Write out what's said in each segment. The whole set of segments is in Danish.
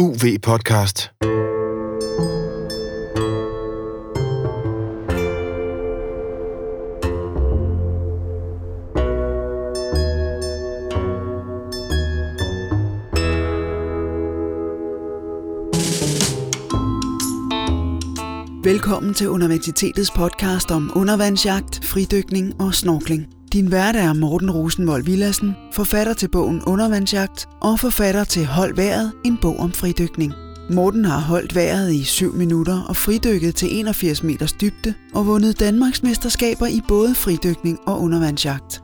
UV-podcast. Velkommen til Universitetets podcast om undervandsjagt, fridykning og snorkling. Din vært er Morten Rosenvold Villassen, forfatter til bogen Undervandsjagt og forfatter til Hold vejret, en bog om fridykning. Morten har holdt vejret i 7 minutter og fridykket til 81 meters dybde og vundet Danmarks mesterskaber i både fridykning og undervandsjagt.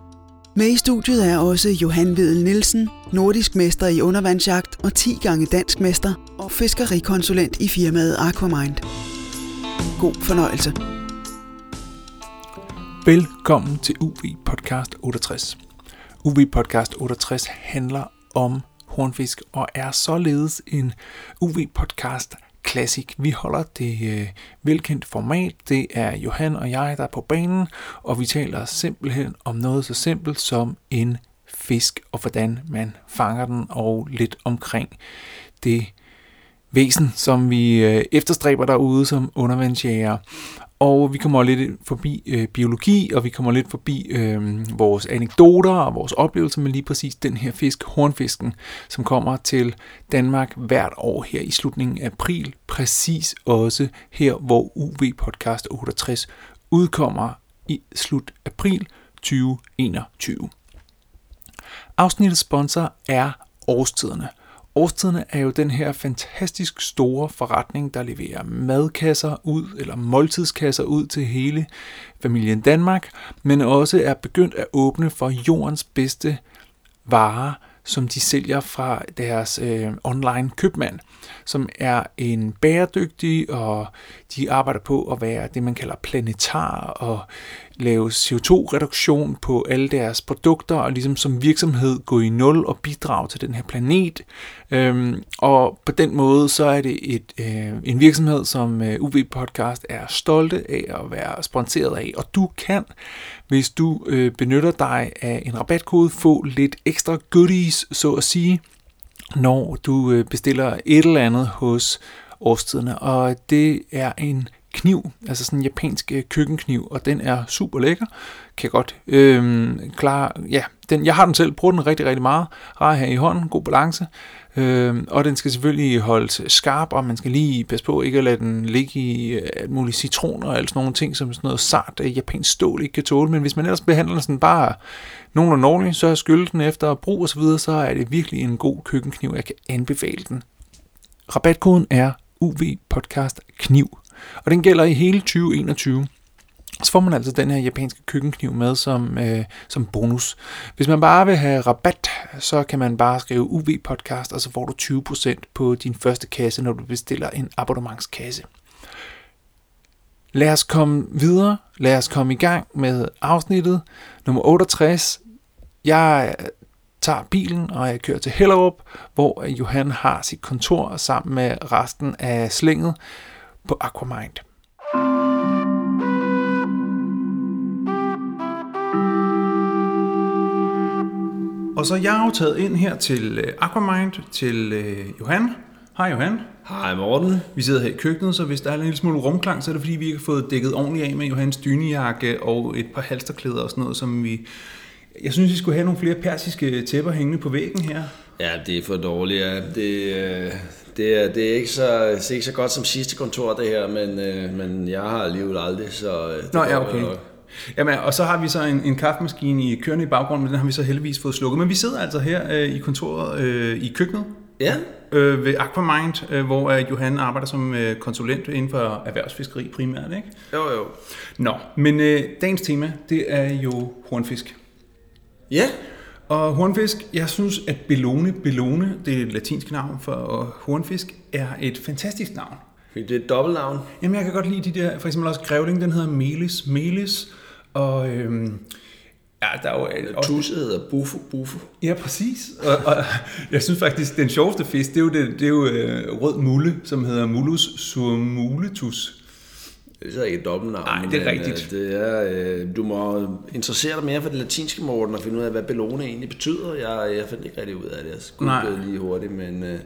Med i studiet er også Johan Vedel Nielsen, nordisk mester i undervandsjagt og 10 gange dansk mester og fiskerikonsulent i firmaet Aquamind. God fornøjelse. Velkommen til UV Podcast 68. UV Podcast 68 handler om hornfisk og er således en UV Podcast Classic. Vi holder det øh, velkendt format. Det er Johan og jeg, der er på banen, og vi taler simpelthen om noget så simpelt som en fisk og hvordan man fanger den og lidt omkring det væsen, som vi øh, efterstræber derude som undervandsjæger. Og vi kommer lidt forbi øh, biologi, og vi kommer lidt forbi øh, vores anekdoter og vores oplevelser med lige præcis den her fisk, hornfisken, som kommer til Danmark hvert år her i slutningen af april. Præcis også her, hvor UV Podcast 68 udkommer i slut april 2021. Afsnittets sponsor er Årstiderne – Årstiderne er jo den her fantastisk store forretning, der leverer madkasser ud, eller måltidskasser ud til hele familien Danmark, men også er begyndt at åbne for jordens bedste varer, som de sælger fra deres øh, online købmand, som er en bæredygtig, og de arbejder på at være det, man kalder planetar, og lave CO2-reduktion på alle deres produkter, og ligesom som virksomhed gå i nul og bidrage til den her planet. Øhm, og på den måde, så er det et, øh, en virksomhed, som øh, UV Podcast er stolte af at være sponsoreret af, og du kan, hvis du øh, benytter dig af en rabatkode, få lidt ekstra goodies, så at sige, når du øh, bestiller et eller andet hos årstiderne, og det er en kniv, altså sådan en japansk øh, køkkenkniv, og den er super lækker, kan jeg godt øh, klare, ja, den, jeg har den selv, bruger den rigtig, rigtig meget, rar her i hånden, god balance, Øh, og den skal selvfølgelig holdes skarp, og man skal lige passe på ikke at lade den ligge i øh, alt muligt citroner og alt sådan nogle ting, som sådan noget sart øh, japansk stål ikke kan tåle, men hvis man ellers behandler den sådan bare nogenlunde ordentligt, så skylde den efter brug og så videre, så er det virkelig en god køkkenkniv, jeg kan anbefale den. Rabatkoden er UV Podcast Kniv og den gælder i hele 2021. Så får man altså den her japanske køkkenkniv med som, øh, som bonus. Hvis man bare vil have rabat, så kan man bare skrive UV Podcast, og så får du 20% på din første kasse, når du bestiller en abonnementskasse. Lad os komme videre. Lad os komme i gang med afsnittet nummer 68. Jeg tager bilen, og jeg kører til Hellerup, hvor Johan har sit kontor sammen med resten af slænget på Aquamind. Og så jeg jo taget ind her til øh, Aquamind, til øh, Johan. Hej Johan. Hej Morten. Vi sidder her i køkkenet, så hvis der er en lille smule rumklang, så er det fordi, vi ikke har fået dækket ordentligt af med Johans dynejakke og et par halsterklæder og sådan noget, som vi... Jeg synes, vi skulle have nogle flere persiske tæpper hængende på væggen her. Ja, det er for dårligt. Ja. Det, øh, det, er, det er ikke så, det er ikke så godt som sidste kontor, det her, men, øh, men jeg har alligevel aldrig, så... Øh, det Nå, ja, okay. Nok. Jamen, og så har vi så en, en kaffemaskine i kørende i baggrunden, men den har vi så heldigvis fået slukket. Men vi sidder altså her øh, i kontoret øh, i køkkenet. Ja. Øh, ved Aquamind, øh, hvor øh, Johan arbejder som øh, konsulent inden for erhvervsfiskeri primært, ikke? Jo, jo. Nå, men øh, dagens tema, det er jo hornfisk. Ja. Og hornfisk, jeg synes, at Bellone, Bellone, det er et latinsk navn for hornfisk, er et fantastisk navn. Det er et dobbeltnavn. Jamen, jeg kan godt lide de der, for eksempel også grævling, den hedder Melis, Melis, og øhm, Ja, der er jo også... Tusse hedder bufo, bufo. Ja, præcis. Og, og, jeg synes faktisk, den sjoveste fisk, det er jo, det, det er jo øh, rød mulle, som hedder Mulus surmuletus. Det er så ikke et dobbeltnavn. Nej, det er men, rigtigt. Øh, det er, øh, du må interessere dig mere for det latinske, Morten, og finde ud af, hvad Bellona egentlig betyder. Jeg, jeg fandt ikke rigtig ud af det. Jeg skulle lige hurtigt, men... Øh,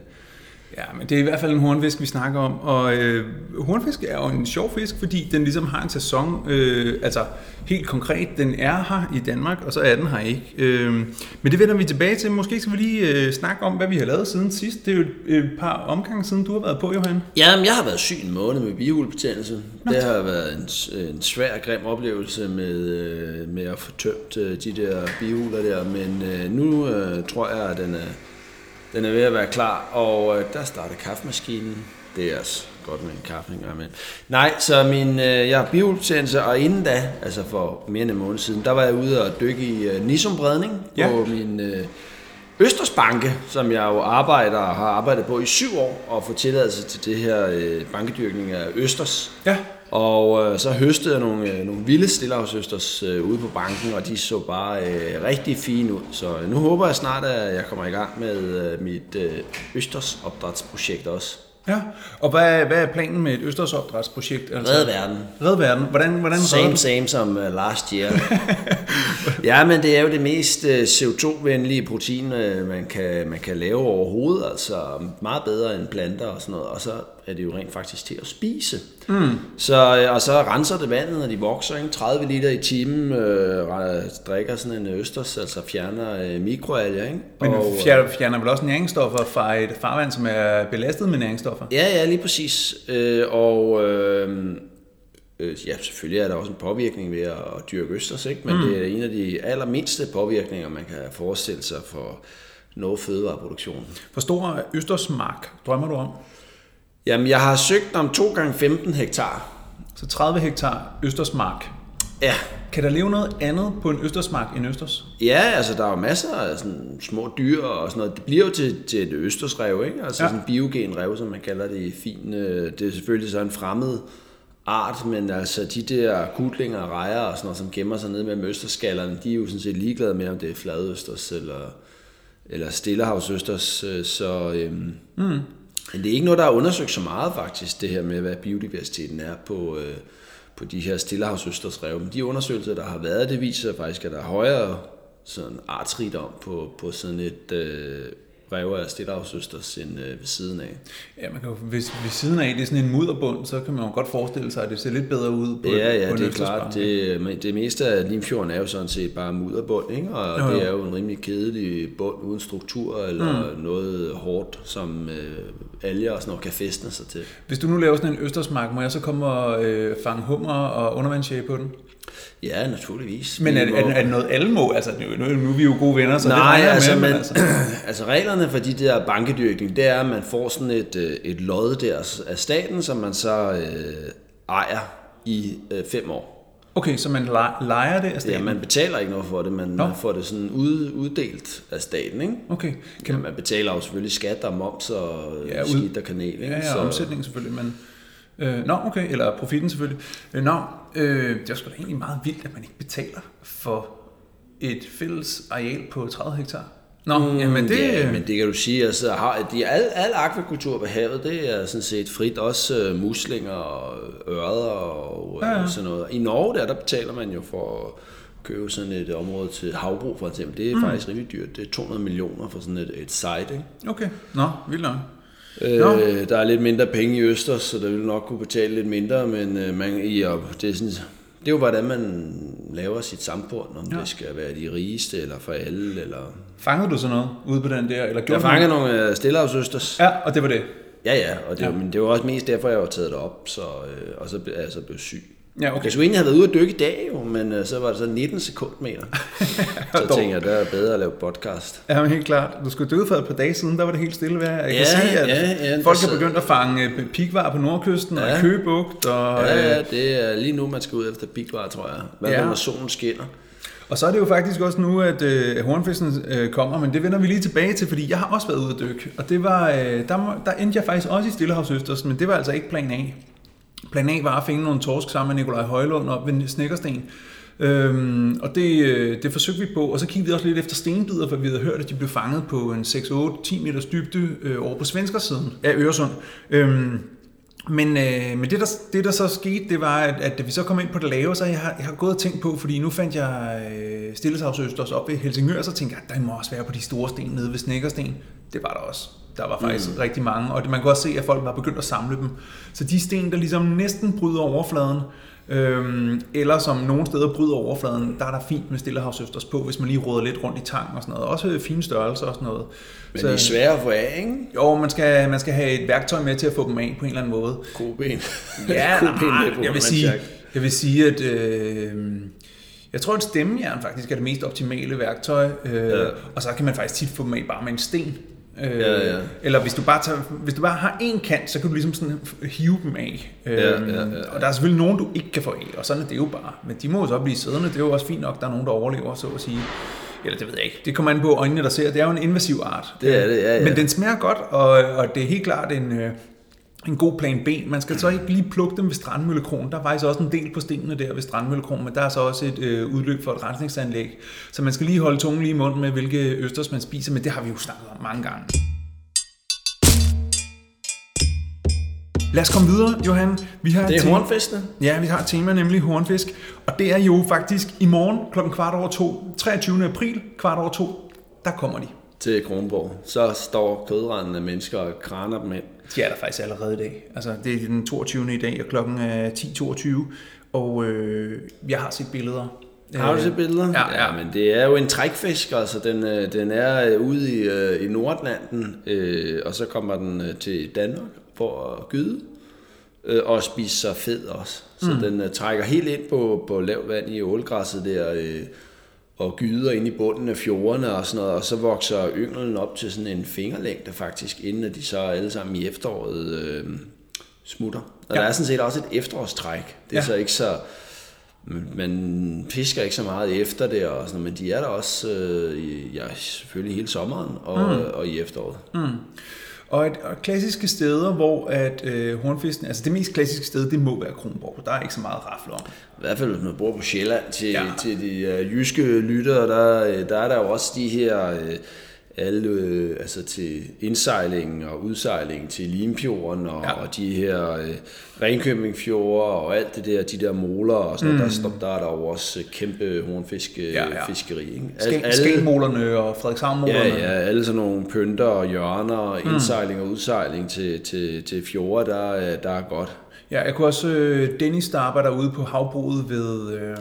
Ja, men det er i hvert fald en hornfisk, vi snakker om. Og øh, hornfisk er jo en sjov fisk, fordi den ligesom har en sæson. Øh, altså helt konkret, den er her i Danmark, og så er den her ikke. Øh, men det vender vi tilbage til. Måske skal vi lige øh, snakke om, hvad vi har lavet siden sidst. Det er jo et, par omgange siden, du har været på, Johan. Jamen, jeg har været syg en måned med bihulebetændelse. Det har været en, en svær, grim oplevelse med, øh, med at få tømt øh, de der bihuler der. Men øh, nu øh, tror jeg, at den er den er ved at være klar, og øh, der starter kaffemaskinen. Det er også godt med en kaffe en med. Nej, så min, øh, jeg har biobetændelse, og inden da, altså for mere end en måned siden, der var jeg ude og dykke i øh, Nisumbredning ja. på min øh, Østersbanke, som jeg jo arbejder og har arbejdet på i syv år, og få tilladelse til det her øh, bankedyrkning af Østers. Ja. Og øh, så høstede jeg nogle, øh, nogle vilde stillehavsøsters øh, ude på banken, og de så bare øh, rigtig fine ud. Så øh, nu håber jeg snart, at jeg kommer i gang med øh, mit øh, Østers opdrætsprojekt også. Ja, og hvad, hvad er planen med et Østersopdrætsprojekt? Altså, Red verden. Red verden. Hvordan, hvordan same, same som uh, last year. ja, men det er jo det mest uh, CO2-venlige protein, uh, man, kan, man kan lave overhovedet. Altså meget bedre end planter og sådan noget. Og så er det jo rent faktisk til at spise. Mm. Så, og så renser det vandet, når de vokser. Ikke? 30 liter i timen øh, drikker sådan en østers, altså fjerner øh, mikroalger. Ikke? Men og, fjerner, fjerner vel også næringsstoffer fra et farvand, som er belastet med næringsstoffer? Ja, ja, lige præcis. Øh, og øh, øh, ja, selvfølgelig er der også en påvirkning ved at, at dyrke østers, ikke? men mm. det er en af de allermindste påvirkninger, man kan forestille sig for noget fødevareproduktion. Hvor stor østersmark drømmer du om? Jamen, jeg har søgt om 2 gange 15 hektar. Så 30 hektar Østersmark. Ja. Kan der leve noget andet på en Østersmark end Østers? Ja, altså der er jo masser af sådan små dyr og sådan noget. Det bliver jo til, til et Østersrev, ikke? Altså ja. sådan en biogen rev, som man kalder det i fin. Det er selvfølgelig så en fremmed art, men altså de der kutlinger og rejer og sådan noget, som gemmer sig ned med østerskallerne, de er jo sådan set ligeglade med, om det er fladøsters eller, eller stillehavsøsters. Så øhm, mm. Men det er ikke noget, der er undersøgt så meget faktisk, det her med, hvad biodiversiteten er på, øh, på de her stillehavsøstersrev. Men de undersøgelser, der har været, det viser faktisk, at der er højere sådan artsrigdom på, på sådan et øh, rev af Stillehavsøsters end øh, ved siden af. Ja, man kan jo, hvis ved siden af det er sådan en mudderbund, så kan man jo godt forestille sig, at det ser lidt bedre ud på Ja, ja, på det er klart. Det, det meste af Limfjorden er jo sådan set bare mudderbund, ikke? og jo, jo. det er jo en rimelig kedelig bund uden struktur eller mm. noget hårdt, som øh, alger og sådan noget kan fæstne sig til. Hvis du nu laver sådan en østersmark, må jeg så komme og øh, fange hummer og undervandsjæge på den? Ja, naturligvis. Men er, er, er det noget alle må? Altså, nu, nu er vi jo gode venner, så Nej, det altså, med, men, altså. altså reglerne for de der bankedyrkning, det er, at man får sådan et, øh, et lod der af staten, som man så øh, ejer i øh, fem år. Okay, så man leger det af staten? Ja, man betaler ikke noget for det, man, man får det sådan ud, uddelt af staten, ikke? Okay. Kan... Ja, man betaler jo selvfølgelig skat og moms og ja, ud... skidt og kanel, ikke? Ja, ja, så... omsætning selvfølgelig, men... Øh, nå, okay, eller profitten selvfølgelig. Øh, nå, øh, det er sgu da egentlig meget vildt, at man ikke betaler for et fælles areal på 30 hektar. Nå, mm, jamen det... Ja, men det kan du sige, altså har, de, al, al akvakultur på havet, det er sådan set frit, også uh, muslinger og ørder og ja, ja. sådan noget. I Norge der, der betaler man jo for at købe sådan et område til havbrug for eksempel. Det er mm. faktisk rimelig dyrt. Det er 200 millioner for sådan et, et site, ikke? Okay, nå, vildt nok. Øh, der er lidt mindre penge i Østers, så der vil nok kunne betale lidt mindre, men øh, man, i, og det, er sådan, det er jo, hvordan man laver sit samfund, om ja. det skal være de rigeste, eller for alle, eller... Fangede du så noget ude på den der? Eller jeg fangede nogle øh, stillehavsøsters. Ja, og det var det? Ja, ja, og det, ja. men det var også mest derfor, jeg var taget det op, så, øh, og så er jeg så blevet syg. Ja, okay. Jeg skulle egentlig have været ude og dykke i dag, jo, men uh, så var det så 19 sekundmeter. så tænkte jeg, det er bedre at lave podcast. Ja, men helt klart. Du skulle dykke for et par dage siden, der var det helt stille vejr. Jeg ja, kan se, at ja, ja, folk er begyndt at fange øh, pikvar på nordkysten ja. og købugt. Og, ja, ja, det er lige nu, man skal ud efter pikvar, tror jeg. Hvad ja. når solen skinner. Og så er det jo faktisk også nu, at øh, hornfisken øh, kommer, men det vender vi lige tilbage til, fordi jeg har også været ude at dykke. Og det var, øh, der, der endte jeg faktisk også i Stillehavsøsters, men det var altså ikke plan A. Plan A var at finde nogle torsk sammen med Nikolaj Højlund op ved Snækkersten. Øhm, og det, øh, det forsøgte vi på, og så kiggede vi også lidt efter stenbider, for vi havde hørt, at de blev fanget på en 6-8-10 meters dybde øh, over på svenskersiden af Øresund. Øhm, men, øh, men det, der, det, der så skete, det var, at, at da vi så kom ind på det lave, så jeg har, jeg har gået og tænkt på, fordi nu fandt jeg øh, Stilleshavsøsters op ved Helsingør, så tænkte jeg, at der må også være på de store sten nede ved Snækkersten. Det var der også. Der var faktisk mm. rigtig mange, og man kunne også se, at folk var begyndt at samle dem. Så de sten, der ligesom næsten bryder overfladen, Øhm, eller som nogle steder bryder overfladen, der er der fint med stillehavsøsters på, hvis man lige råder lidt rundt i tang og sådan noget. Også fine størrelser og sådan noget. Men så, det er svære at få af, ikke? Jo, man skal, man skal have et værktøj med til at få dem af på en eller anden måde. Koben. ja, nej, jeg vil sige, jeg vil sige, at øh, jeg tror, at stemmejern faktisk er det mest optimale værktøj, øh, ja. og så kan man faktisk tit få dem af bare med en sten. Øh, ja, ja. Eller hvis du, bare tager, hvis du bare har en kant, så kan du ligesom sådan hive dem af. Øh, ja, ja, ja, ja. Og der er selvfølgelig nogen, du ikke kan få af, og sådan er det jo bare. Men de må jo så blive siddende, det er jo også fint nok, der er nogen, der overlever, så at sige. Eller det ved jeg ikke. Det kommer an på øjnene, der ser. Det er jo en invasiv art. Det er det, ja, ja. Men den smager godt, og, og det er helt klart en, øh, en god plan B. Man skal så ikke lige plukke dem ved Strandmøllekron. Der er faktisk også en del på stenene der ved Strandmøllekron, men der er så også et øh, udløb for et rensningsanlæg. Så man skal lige holde tungen lige i munden med, hvilke østers man spiser, men det har vi jo snakket om mange gange. Lad os komme videre, Johan. Vi har det er hornfiskene. Ja, vi har et tema, nemlig hornfisk. Og det er jo faktisk i morgen klokken kvart over to, 23. april, kvart over to, der kommer de. Til Kronborg. Så står kødrendende mennesker og kraner dem ind. De er der faktisk allerede i dag. Altså, det er den 22. i dag, og klokken er 10.22. Og øh, jeg har set billeder. Har du set billeder? Ja, ja. ja, men det er jo en trækfisk, altså den, øh, den er øh, ude i, øh, i Nordatlanten, øh, og så kommer den til Danmark for at gyde øh, og spise sig fed også. Så mm. den øh, trækker helt ind på, på lavt vand i ålgræsset der, øh, og gyder ind i bunden af fjordene og sådan noget, og så vokser ynglen op til sådan en fingerlængde faktisk, inden de så alle sammen i efteråret øh, smutter. Og ja. der er sådan set også et efterårstræk. Det er ja. så ikke så... Man fisker ikke så meget efter det, og sådan, men de er der også øh, ja, selvfølgelig hele sommeren og, mm. og i efteråret. Mm. Og et, og klassiske steder, hvor at øh, hornfisken, altså det mest klassiske sted, det må være Kronborg. Der er ikke så meget rafle om. I hvert fald hvis man bor på Sjælland til, ja. til de øh, jyske lyttere, der, øh, der er der jo også de her... Øh, alle øh, altså til indsejlingen og udsejlingen til Limfjorden og, ja. og de her øh, Ringkøbingfjorde og alt det der, de der moler og sådan mm. der, der, der er der jo også kæmpe hornfiskeri. Ja, ja. Fiskeri, ikke? Al, alle, og Frederikshavnmolerne. Ja, ja, alle sådan nogle pynter og hjørner, mm. indsejling og udsejling til, til, til fjorde, der, der er godt. Ja, jeg kunne også, øh, Dennis, der arbejder ude på havbruget ved... Øh,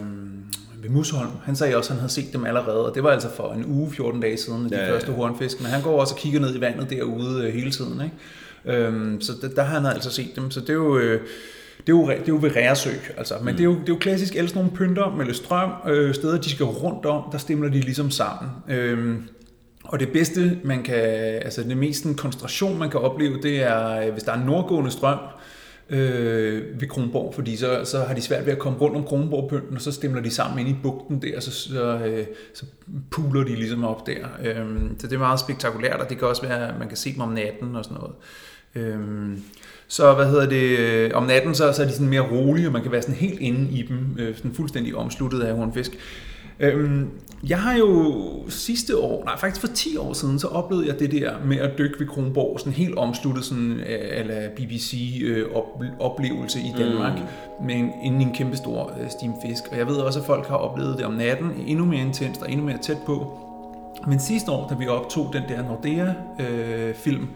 ved Musholm. Han sagde også, at han havde set dem allerede, og det var altså for en uge, 14 dage siden, de ja, første hornfisk. Men han går også og kigger ned i vandet derude øh, hele tiden. Ikke? Øhm, så der, der har han altså set dem. Så det er jo... Øh, det er, jo, det er jo ved Ræresø, altså. men mm. det, er jo, det er jo klassisk, sådan nogle pynter med strøm, øh, steder de skal rundt om, der stemmer de ligesom sammen. Øhm, og det bedste, man kan, altså det mest koncentration, man kan opleve, det er, øh, hvis der er en nordgående strøm, øh, ved Kronborg, fordi så, så har de svært ved at komme rundt om Kronborgpynten, og så stemmer de sammen ind i bugten der, og så, så, øh, så puler de ligesom op der. Øh, så det er meget spektakulært, og det kan også være, at man kan se dem om natten og sådan noget. Øh, så hvad hedder det, øh, om natten så, så er de sådan mere rolige, og man kan være sådan helt inde i dem, øh, sådan fuldstændig omsluttet af hornfisk. Øhm, jeg har jo sidste år, nej faktisk for 10 år siden, så oplevede jeg det der med at dykke ved Kronborg, sådan helt omsluttet sådan ala BBC øh, oplevelse i Danmark, mm. med en, en, en kæmpe stor øh, stimfisk. Og jeg ved også, at folk har oplevet det om natten, endnu mere intenst og endnu mere tæt på. Men sidste år, da vi optog den der Nordea-film, øh,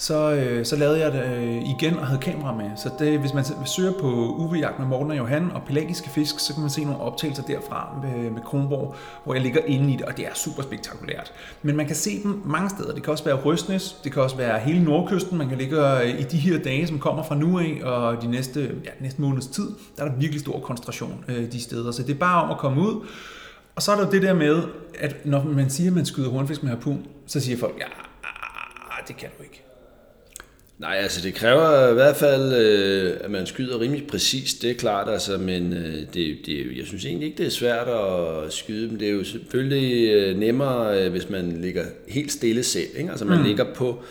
så, øh, så lavede jeg det øh, igen og havde kamera med. Så det, hvis man søger på UV-jagt med Morten og Johan og pelagiske fisk, så kan man se nogle optagelser derfra med, med Kronborg, hvor jeg ligger inde i det, og det er super spektakulært. Men man kan se dem mange steder. Det kan også være Røstnes, det kan også være hele Nordkysten. Man kan ligge øh, i de her dage, som kommer fra nu af, og de næste, ja, næste måneds tid, der er der virkelig stor koncentration øh, de steder. Så det er bare om at komme ud. Og så er der det der med, at når man siger, at man skyder hornfisk med harpun, så siger folk, ja, ah, det kan du ikke. Nej, altså det kræver i hvert fald, øh, at man skyder rimelig præcist, det er klart, altså, men øh, det, det, jeg synes egentlig ikke, det er svært at skyde dem. Det er jo selvfølgelig øh, nemmere, øh, hvis man ligger helt stille selv. Ikke? Altså man mm. ligger på,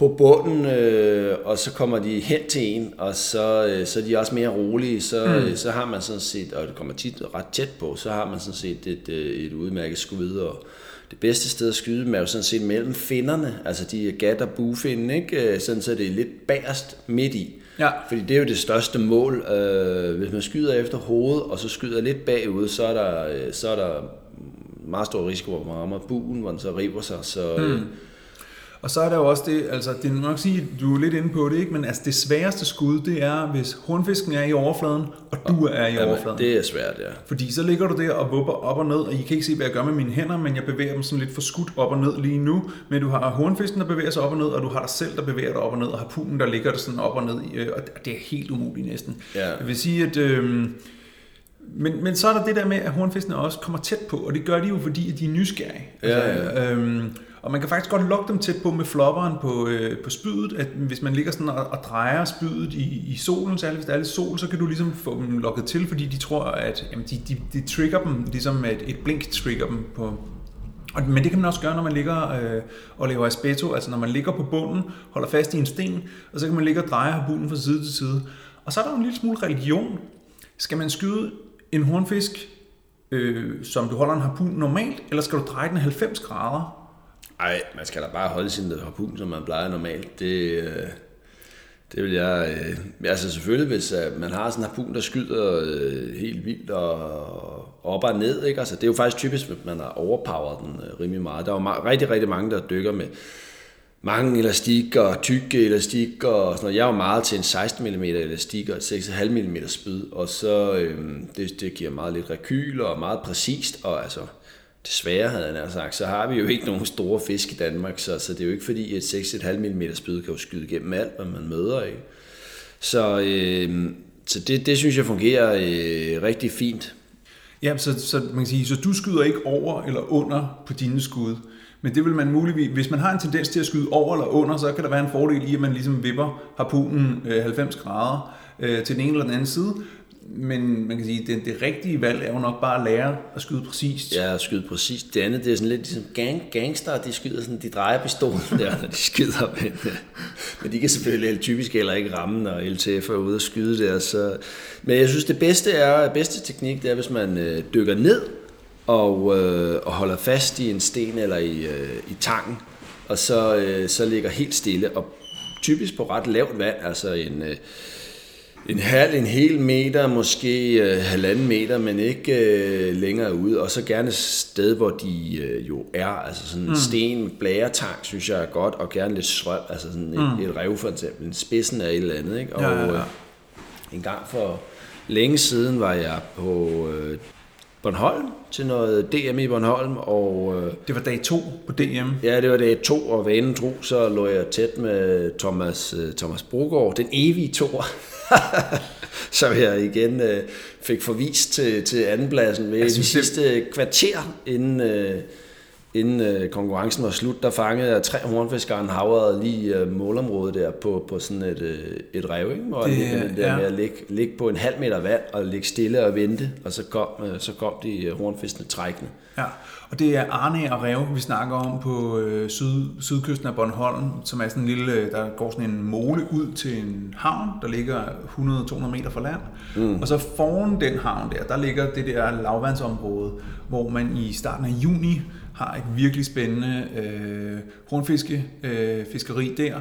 på bunden, øh, og så kommer de hen til en, og så, øh, så er de også mere rolige, så, mm. øh, så har man sådan set, og det kommer tit ret tæt på, så har man sådan set et, øh, et udmærket skud, og, det bedste sted at skyde dem er jo sådan set mellem finnerne, altså de gat- og bufinden, ikke? Øh, sådan så det er lidt bagerst midt i. Ja. Fordi det er jo det største mål. Øh, hvis man skyder efter hovedet, og så skyder lidt bagud, så er der, så er der meget stor risiko, hvor man rammer buen, hvor den så river sig. Så, hmm. Og så er der jo også det, altså det er nok sige, du er lidt inde på det, ikke? men altså det sværeste skud, det er, hvis hornfisken er i overfladen, og du er i Jamen, overfladen. det er svært, ja. Fordi så ligger du der og vupper op og ned, og I kan ikke se, hvad jeg gør med mine hænder, men jeg bevæger dem sådan lidt for skudt op og ned lige nu. Men du har hornfisken, der bevæger sig op og ned, og du har dig selv, der bevæger dig op og ned, og harpunen, der ligger der sådan op og ned. øh, Og det er helt umuligt næsten. Ja. Jeg vil sige, at... Øh, men, men så er der det der med, at hornfiskene også kommer tæt på, og det gør de jo, fordi de er nysgerrige. Ja, Altså, øhm, og man kan faktisk godt lokke dem tæt på med flopperen på, øh, på spydet, at hvis man ligger sådan og, og drejer spydet i, i solen, særligt hvis der er lidt sol, så kan du ligesom få dem lokket til, fordi de tror, at jamen, de, de, de trigger dem, ligesom et, et blink trigger dem på, og, men det kan man også gøre, når man ligger øh, og laver aspeto, altså når man ligger på bunden, holder fast i en sten, og så kan man ligge og dreje harpunen fra side til side. Og så er der jo en lille smule religion. Skal man skyde en hornfisk, øh, som du holder en harpun normalt, eller skal du dreje den 90 grader? Ej, man skal da bare holde sin harpun, som man plejer normalt. Det, øh, det vil jeg... Øh, altså selvfølgelig, hvis øh, man har sådan en harpun, der skyder øh, helt vildt og op og ned, ikke? Altså, det er jo faktisk typisk, hvis man har overpowered den øh, rimelig meget. Der er jo ma- rigtig, rigtig mange, der dykker med mange elastikker, og tykke elastikker og sådan noget. Jeg er jo meget til en 16 mm elastik og et 6,5 mm spyd, og så øh, det, det giver meget lidt rekyl og meget præcist, og altså desværre havde han sagt, så har vi jo ikke nogen store fisk i Danmark, så, så det er jo ikke fordi et 6,5 mm spyd kan jo skyde igennem alt, hvad man møder, ikke? Så, øh, så det, det synes jeg fungerer øh, rigtig fint. Ja, så, så man kan sige, så du skyder ikke over eller under på dine skud. Men det vil man muligvis, hvis man har en tendens til at skyde over eller under, så kan der være en fordel i, at man ligesom vipper harpunen øh, 90 grader øh, til den ene eller den anden side. Men man kan sige, at det, det rigtige valg er jo nok bare at lære at skyde præcist. Ja, at skyde præcist. Det andet, det er sådan lidt ligesom gang, gangster, de skyder sådan, de drejer pistolen der, når de skyder. Men, men de kan selvfølgelig typisk heller ikke ramme, når LTF er ude og skyde der. Så. Men jeg synes, det bedste er, bedste teknik, det er, hvis man øh, dykker ned og, øh, og holder fast i en sten eller i, øh, i tangen, og så, øh, så ligger helt stille, og typisk på ret lavt vand, altså en... Øh, en halv, en hel meter, måske øh, halvanden meter, men ikke øh, længere ude. Og så gerne et sted, hvor de øh, jo er. Altså sådan en mm. sten, blæretang, synes jeg er godt, og gerne lidt strøm. Altså sådan et, mm. et rev for eksempel, en spidsen af et eller andet. Ikke? Og Ja, ja, ja. Øh, en gang for længe siden var jeg på øh, Bornholm til noget DM i Bornholm, og øh, Det var dag to på DM. Ja, det var det to, og vanen tro, så lå jeg tæt med Thomas, øh, Thomas Brogaard, den evige toer, som jeg igen øh, fik forvist til, til andenpladsen ved de synes, det- sidste kvarter, inden, øh, inden øh, konkurrencen var slut. Der fangede jeg tre hornfiskere, en havrede lige øh, målområdet der på, på sådan et, øh, et rev, ikke? Hvor Det, det der ja. med at ligge, ligge på en halv meter vand og ligge stille og vente, og så kom, øh, så kom de øh, hornfiskene trækkende. Ja, og det er Arne og Rev, vi snakker om på øh, syd, sydkysten af Bornholm, som er sådan en lille, øh, der går sådan en mole ud til en havn, der ligger 100-200 meter fra land. Mm. Og så foran den havn der, der ligger det der lavvandsområde, hvor man i starten af juni har et virkelig spændende øh, hornfiske øh, fiskeri der.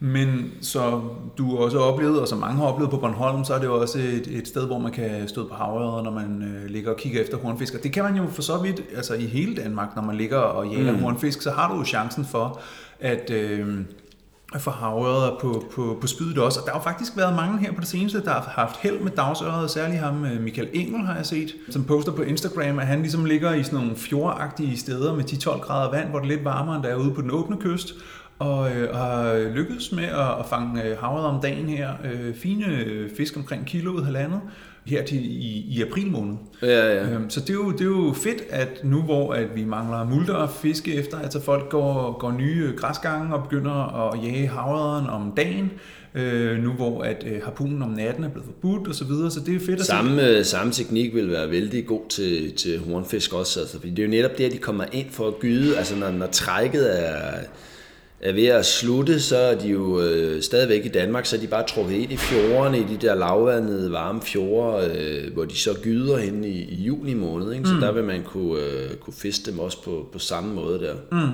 Men så du også oplevet, og som mange har oplevet på Bornholm, så er det jo også et, et sted, hvor man kan støde på havørred, når man øh, ligger og kigger efter hornfisk. Og det kan man jo for så vidt, altså i hele Danmark, når man ligger og jager mm. hornfisk, så har du jo chancen for at, øh, for få på, på, på spydet også. Og der har jo faktisk været mange her på det seneste, der har haft held med dagsørreder, særligt ham øh, Michael Engel har jeg set, som poster på Instagram, at han ligesom ligger i sådan nogle fjordagtige steder med 10-12 grader vand, hvor det er lidt varmere, end der er ude på den åbne kyst og øh, har lykkedes med at, at fange øh, havret om dagen her. Øh, fine øh, fisk omkring kiloet halvandet her til, i, i april måned. Ja, ja. Øhm, så det er, jo, det er jo fedt, at nu hvor at vi mangler multer og fiske efter, altså folk går, går nye græsgange og begynder at jage havrederen om dagen, øh, nu hvor at øh, harpunen om natten er blevet forbudt og så videre, så det er fedt at se. Samme, øh, samme teknik vil være vældig god til, til hornfisk også, altså, fordi det er jo netop der, de kommer ind for at gyde, altså når, når trækket er ved at slutte, så er de jo øh, stadigvæk i Danmark, så er de bare trukket ind i fjordene, i de der lavvandede, varme fjorde, øh, hvor de så gyder hen i, i juni måned, ikke? så mm. der vil man kunne, øh, kunne fiske dem også på, på samme måde der. Mm.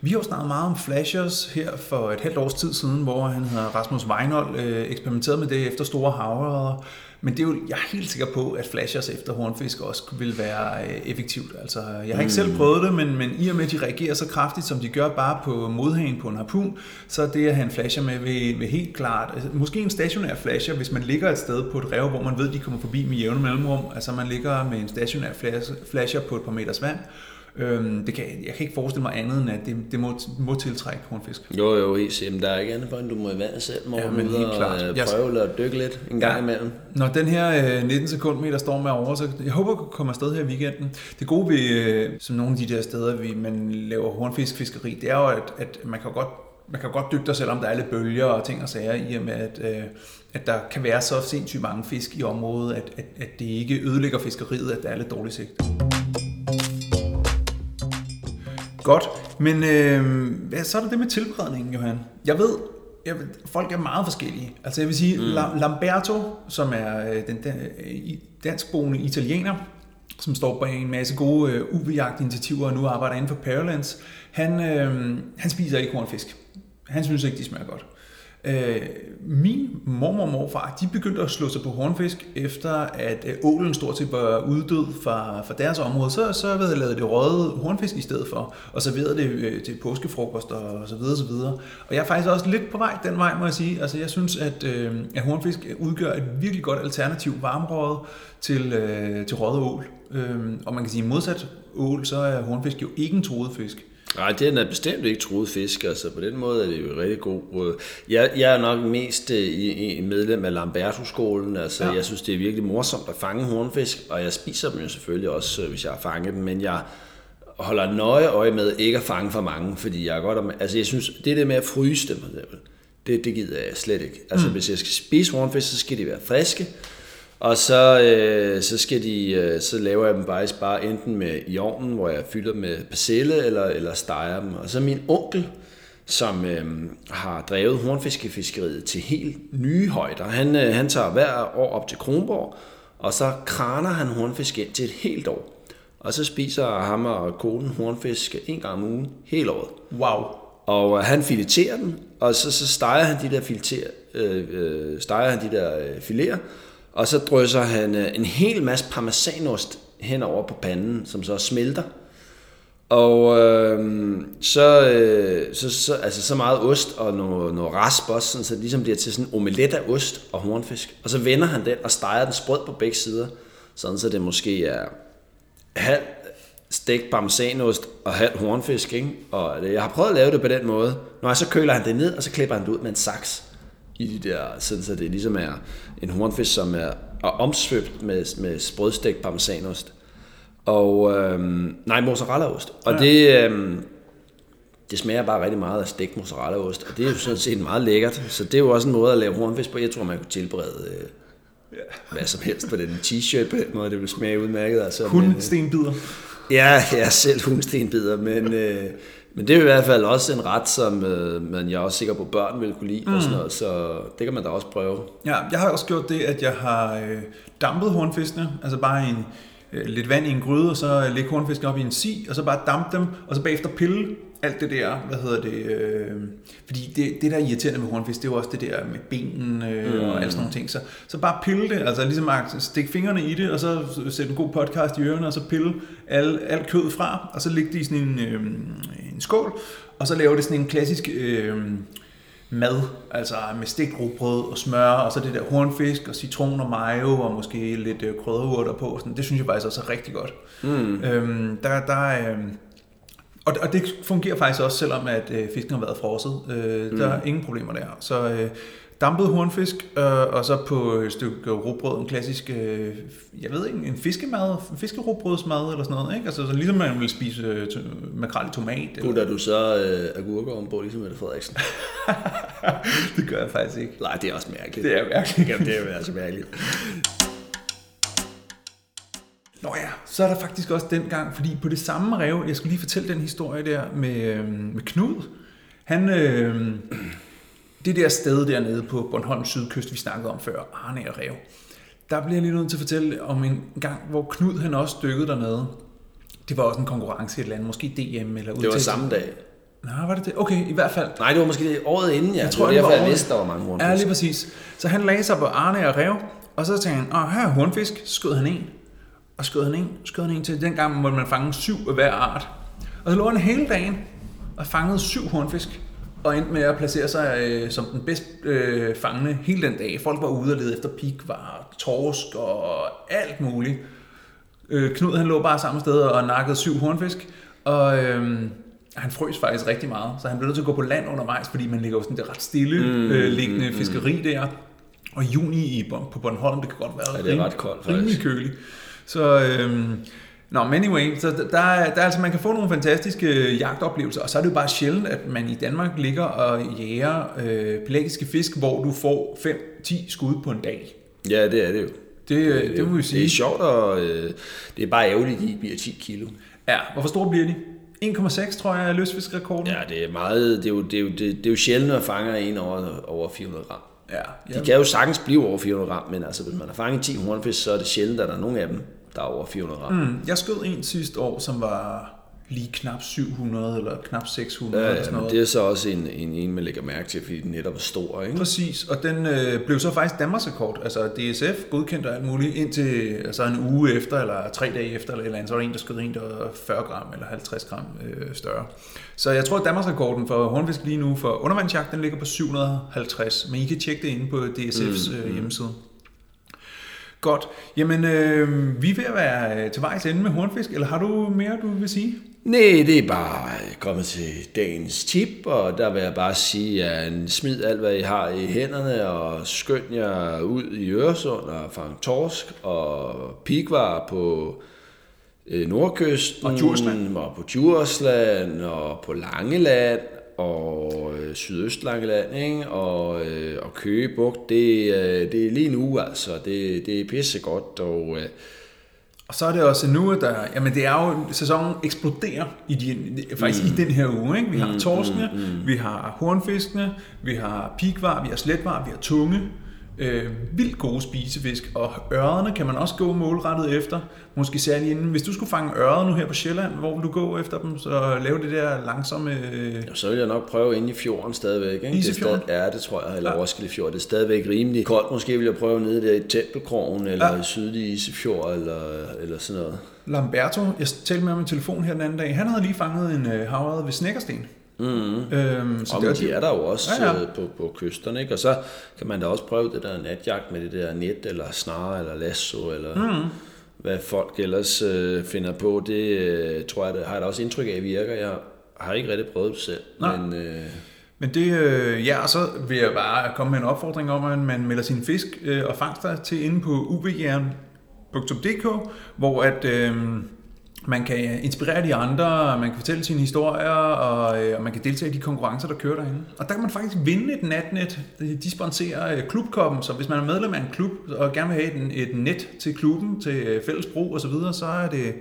Vi har jo snakket meget om flashers her for et halvt års tid siden, hvor han hedder Rasmus Weinhold øh, eksperimenterede med det efter store havørreder. Men det er jo, jeg er helt sikker på, at flashers efter hornfisk også vil være øh, effektivt. Altså, jeg har ikke selv prøvet det, men, men i og med, at de reagerer så kraftigt, som de gør bare på modhagen på en harpun, så det at have en flasher med vil, vil helt klart, altså, måske en stationær flasher, hvis man ligger et sted på et rev, hvor man ved, de kommer forbi med jævne mellemrum, altså man ligger med en stationær flasher på et par meters vand, Øhm, det kan, jeg kan ikke forestille mig andet end, at det, det må, må tiltrække hornfisk. Jo, jo, helt sikkert. Der er ikke andet for, end du må i vandet selv, må ja, men helt og klart. Øh, prøve at dykke lidt en gang ja. imellem. Når den her øh, 19 sekundmeter står med over, så jeg håber, at komme afsted her i weekenden. Det gode ved, øh, som nogle af de der steder, vi, man laver hornfiskfiskeri, det er jo, at, at man kan godt man kan godt dykke dig, selvom der er lidt bølger og ting og sager, i og med, at, øh, at der kan være så sindssygt mange fisk i området, at, at, at det ikke ødelægger fiskeriet, at der er lidt dårligt sigt. Godt, men øh, så er der det med tilberedningen, Johan. Jeg ved, jeg ved, folk er meget forskellige. Altså jeg vil sige, mm. Lamberto, som er øh, den, den danskboende italiener, som står bag en masse gode øh, UV-jagt-initiativer og nu arbejder inden for Paralands, han, øh, han spiser ikke hornfisk. Han synes ikke, de smager godt. Øh, min mormor og morfar, de begyndte at slå sig på hornfisk, efter at øh, ålen stort set var uddød fra, fra deres område. Så, så havde jeg lavet det røde hornfisk i stedet for, og serveret det øh, til påskefrokost og så videre, så videre. Og jeg er faktisk også lidt på vej den vej, må jeg sige. Altså jeg synes, at, øh, at hornfisk udgør et virkelig godt alternativ varmrøde til, øh, til røde ål. Øh, og man kan sige, modsat ål, så er hornfisk jo ikke en troet fisk. Nej, det er bestemt ikke troet fisk, altså på den måde er det jo rigtig god. Jeg, jeg er nok mest øh, i, i medlem af Lamberto-skolen, altså ja. jeg synes det er virkelig morsomt at fange hornfisk, og jeg spiser dem jo selvfølgelig også, øh, hvis jeg har fanget dem, men jeg holder nøje øje med ikke at fange for mange, fordi jeg er godt, altså jeg synes, det der med at fryse dem, det, det gider jeg slet ikke. Altså mm. hvis jeg skal spise hornfisk, så skal de være friske, og så, øh, så, skal de, øh, så laver jeg dem faktisk bare enten med i ovnen, hvor jeg fylder med persille, eller, eller steger dem. Og så min onkel, som øh, har drevet hornfiskefiskeriet til helt nye højder, han, øh, han tager hver år op til Kronborg, og så kraner han hornfisk ind til et helt år. Og så spiser ham og konen hornfisk en gang om ugen, hele året. Wow. Og øh, han fileterer dem, og så, så steger han de der, fileter, øh, øh, steger han de der øh, fileter, og så drysser han øh, en hel masse parmesanost henover på panden, som så smelter. Og øh, så, øh, så, så, altså så meget ost og noget, noget rasp også, sådan, så det ligesom bliver til sådan en omelet af ost og hornfisk. Og så vender han den og steger den sprød på begge sider, sådan så det måske er halv stegt parmesanost og halv hornfisk. Ikke? Og øh, jeg har prøvet at lave det på den måde. Når jeg så køler han det ned, og så klipper han det ud med en saks i de der, sådan så det ligesom er en hornfisk, som er, er omsvøbt med, med sprødstegt parmesanost. Og, øhm, nej, mozzarellaost. Og ja. det, øhm, det smager bare rigtig meget af stegt mozzarellaost, og det er jo sådan set meget lækkert. Så det er jo også en måde at lave hornfisk på. Jeg tror, man kunne tilberede øh, ja. hvad som helst på den t-shirt på den måde. Det vil smage udmærket. Altså, Hundstenbider. Ja, ja, selv hundstenbider, men... Øh, men det er i hvert fald også en ret, som øh, man jeg er også sikker på, børn vil kunne lide mm. og sådan mm. noget, så det kan man da også prøve. Ja, jeg har også gjort det, at jeg har øh, dampet hornfiskene, altså bare en, øh, lidt vand i en gryde, og så lægge hornfiskene op i en si, og så bare dampe dem, og så bagefter pille alt det der, hvad hedder det, øh, fordi det, det der er irriterende med hornfisk, det er jo også det der med benen øh, mm. og alt sådan nogle ting, så, så bare pille det, altså ligesom at stikke fingrene i det, og så sætte en god podcast i ørerne, og så pille al, alt kød fra, og så lægge det i sådan en, øh, en skål, og så lave det sådan en klassisk øh, mad, altså med stegt rugbrød og smør, og så det der hornfisk og citron og mayo, og måske lidt øh, krydderurter på, sådan, det synes jeg faktisk også er rigtig godt. Mm. Øhm, der, der er... Øh, og, og det fungerer faktisk også, selvom at øh, fisken har været frosset. Øh, mm. Der er ingen problemer der. Så øh, dampet hornfisk, øh, og så på et stykke råbrød, en klassisk, øh, jeg ved ikke, en fiskemad, fiskeråbrødsmad eller sådan noget, ikke? Altså så ligesom man vil spise øh, makrel i tomat. Putter du så øh, agurker ombord, ligesom Mette Frederiksen? det gør jeg faktisk ikke. Nej, det er også mærkeligt. Det er mærkeligt. Jamen, det er altså mærkeligt. Nå ja, så er der faktisk også den gang, fordi på det samme rev, jeg skulle lige fortælle den historie der med, øh, med Knud, han, øh, det der sted dernede på Bornholms sydkyst, vi snakkede om før, Arne og Rev, der bliver jeg lige nødt til at fortælle om en gang, hvor Knud han også dykkede dernede. Det var også en konkurrence i et eller andet, måske DM eller Det var samme dag. Nej, var det det? Okay, i hvert fald. Nej, det var måske det året inden, ja. Jeg tror, det var derfor, jeg vidste, der var mange hornfisk. Ja, lige præcis. Så han lagde sig på Arne og Rev, og så tænkte han, åh, her er hornfisk, skød han en og skød han en, skød han en til. Dengang måtte man fange syv af hver art. Og så lå han hele dagen og fangede syv hornfisk. og endte med at placere sig øh, som den bedst øh, fangende hele den dag. Folk var ude og lede efter pikvar, torsk og alt muligt. Øh, Knud han lå bare samme sted og nakkede syv hornfisk, og øh, han frøs faktisk rigtig meget, så han blev nødt til at gå på land undervejs, fordi man ligger jo sådan det ret stille mm, øh, liggende mm, fiskeri der. Og juni i, på Bornholm, det kan godt være ja, det er ret koldt, rimelig køligt. Så, øh, Nå, men anyway, så der, der, er, altså, man kan få nogle fantastiske jagtoplevelser, og så er det jo bare sjældent, at man i Danmark ligger og jæger øh, pelagiske fisk, hvor du får 5-10 skud på en dag. Ja, det er det jo. Det, det, det må vi sige. Det er sjovt, og øh, det er bare ærgerligt, at de bliver 10 kilo. Ja, hvor store bliver de? 1,6 tror jeg er løsfiskrekorden. Ja, det er meget, det er jo, det er jo, det, det er jo sjældent at fange en over, over 400 gram. Ja, ja. De kan jo sagtens blive over 400 gram, men altså, hvis man har fanget 10 hornfisk, så er det sjældent, at der er nogen af dem, der er over 400 gram. Mm, jeg skød en sidste år, som var lige knap 700 eller knap 600 ja, eller sådan noget. det er så også en, en, en man lægger mærke til, fordi den netop er stor. Ikke? Præcis, og den øh, blev så faktisk Danmarks rekord. Altså DSF godkendte alt muligt indtil altså en uge efter, eller tre dage efter, eller, eller andet, så var der en, der skød en, der var 40 gram eller 50 gram øh, større. Så jeg tror, at Danmarks rekorden for hornfisk lige nu for undervandsjagt, den ligger på 750, men I kan tjekke det inde på DSF's mm, øh, hjemmeside. Godt. Jamen, øh, vi er ved at være øh, til vejs ende med hornfisk, eller har du mere, du vil sige? Nej, det er bare kommet til dagens tip, og der vil jeg bare sige, at smid alt, hvad I har i hænderne, og skynd jer ud i Øresund og fang torsk og pikvar på øh, Nordkysten. Og Djursland. Og på Djursland og på Langeland og øh, Sydøstlangeland, ikke? Og, øh, og Køge Bugt, det, øh, det er lige nu, altså. Det, det er pissegodt, og... Øh, og så er det også nu, at der, jamen det er jo, sæsonen eksploderer i de, faktisk mm. i den her uge. Ikke? Vi har mm, torskene, mm, mm. vi har hornfiskene, vi har pikvar, vi har sletvar, vi har tunge, øh, vildt gode spisefisk, og ørrederne kan man også gå målrettet efter, måske særligt inden. Hvis du skulle fange ørreder nu her på Sjælland, hvor vil du gå efter dem, så lave det der langsomme... Øh... Ja, så vil jeg nok prøve ind i fjorden stadigvæk. Ikke? Det er ja, det tror jeg, eller ja. Roskilde Fjord. Det er stadigvæk rimelig koldt. Måske vil jeg prøve nede der i Tempelkrogen, eller ja. i sydlige Isefjord, eller, eller sådan noget. Lamberto, jeg talte med ham i telefon her den anden dag, han havde lige fanget en øh, havred ved Snækkersten. Mm. Øhm, så og det, de er der jo også ja, ja. Øh, på, på kysterne, ikke? og så kan man da også prøve det der natjagt med det der net, eller snare, eller lasso, eller mm. hvad folk ellers øh, finder på. Det øh, tror jeg, det har jeg da også indtryk af virker. Jeg har ikke rigtig prøvet det selv. Nej. Men, øh, men det, øh, ja, og så vil jeg bare komme med en opfordring om, at man melder sin fisk øh, og fangster til inde på uvjern.dk, hvor at... Øh, man kan inspirere de andre, man kan fortælle sine historier, og, øh, og man kan deltage i de konkurrencer, der kører derinde. Og der kan man faktisk vinde et natnet. De sponsorer øh, klubkoppen, så hvis man er medlem af en klub, og gerne vil have et, et net til klubben, til øh, fælles brug osv., så, videre, så er det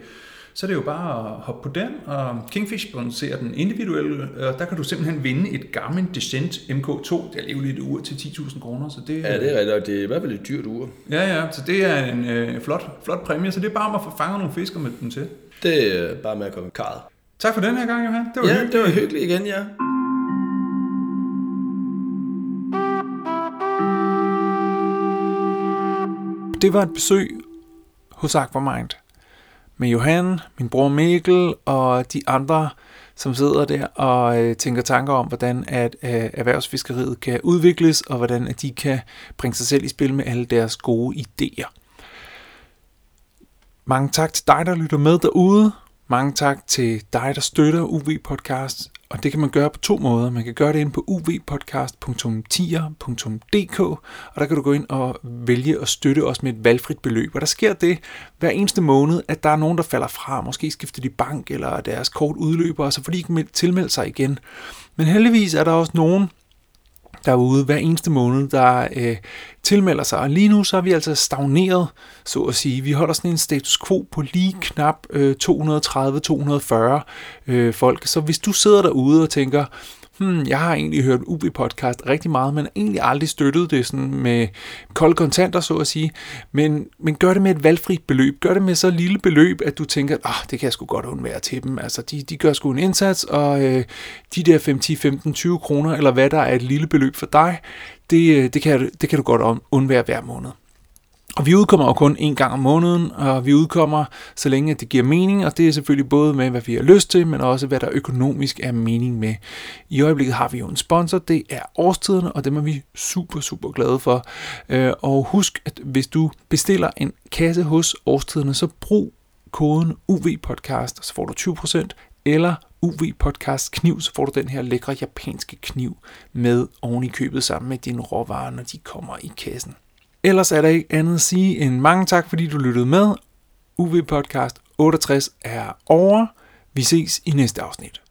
så er det jo bare at hoppe på den, og Kingfish sponsorer den individuelle, og der kan du simpelthen vinde et Garmin Descent MK2, det er lige lidt ur til 10.000 kroner. Så det, ja, det er rigtigt, og det er i hvert fald et dyrt ur. Ja, ja, så det er en øh, flot, flot præmie, så det er bare om at få fanget nogle fisk og med dem til. Det er bare med at komme karret. Tak for den her gang, Johan. Det var ja, hyggeligt. det var hyggeligt igen, ja. Det var et besøg hos Aquamind med Johan, min bror Mikkel og de andre, som sidder der og øh, tænker tanker om, hvordan at øh, erhvervsfiskeriet kan udvikles, og hvordan at de kan bringe sig selv i spil med alle deres gode idéer. Mange tak til dig, der lytter med derude. Mange tak til dig, der støtter UV Podcast. Og det kan man gøre på to måder. Man kan gøre det ind på uvpodcast.tier.dk, og der kan du gå ind og vælge at støtte os med et valgfrit beløb. Og der sker det hver eneste måned, at der er nogen, der falder fra. Måske skifter de bank, eller deres kort udløber, og så får de ikke tilmeldt sig igen. Men heldigvis er der også nogen, derude hver eneste måned, der øh, tilmelder sig. Og lige nu så er vi altså stagneret, så at sige. Vi holder sådan en status quo på lige knap øh, 230-240 øh, folk. Så hvis du sidder derude og tænker, hmm, jeg har egentlig hørt UB-podcast rigtig meget, men egentlig aldrig støttet det sådan med kolde kontanter, så at sige. Men, men gør det med et valgfrit beløb. Gør det med så lille beløb, at du tænker, ah, det kan jeg sgu godt undvære til dem. Altså, de, de gør sgu en indsats, og øh, de der 5, 10, 15, 20 kroner, eller hvad der er et lille beløb for dig, det, øh, det, kan, det kan du godt undvære hver måned. Og vi udkommer jo kun en gang om måneden, og vi udkommer så længe det giver mening, og det er selvfølgelig både med, hvad vi har lyst til, men også hvad der økonomisk er mening med. I øjeblikket har vi jo en sponsor, det er årstiderne, og dem er vi super, super glade for. Øh, og husk, at hvis du bestiller en kasse hos årstiderne, så brug koden UV-podcast, så får du 20%, eller UV-podcast kniv, så får du den her lækre japanske kniv med oven i købet sammen med dine råvarer, når de kommer i kassen. Ellers er der ikke andet at sige end mange tak, fordi du lyttede med. UV Podcast 68 er over. Vi ses i næste afsnit.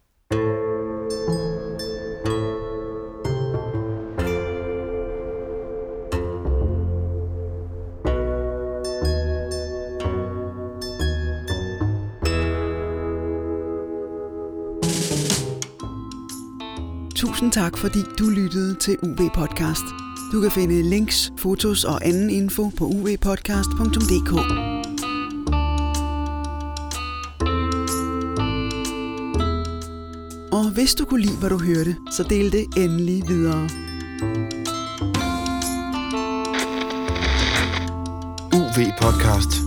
Tusind tak, fordi du lyttede til UV Podcast. Du kan finde links, fotos og anden info på uvpodcast.dk. Og hvis du kunne lide, hvad du hørte, så del det endelig videre. UV Podcast.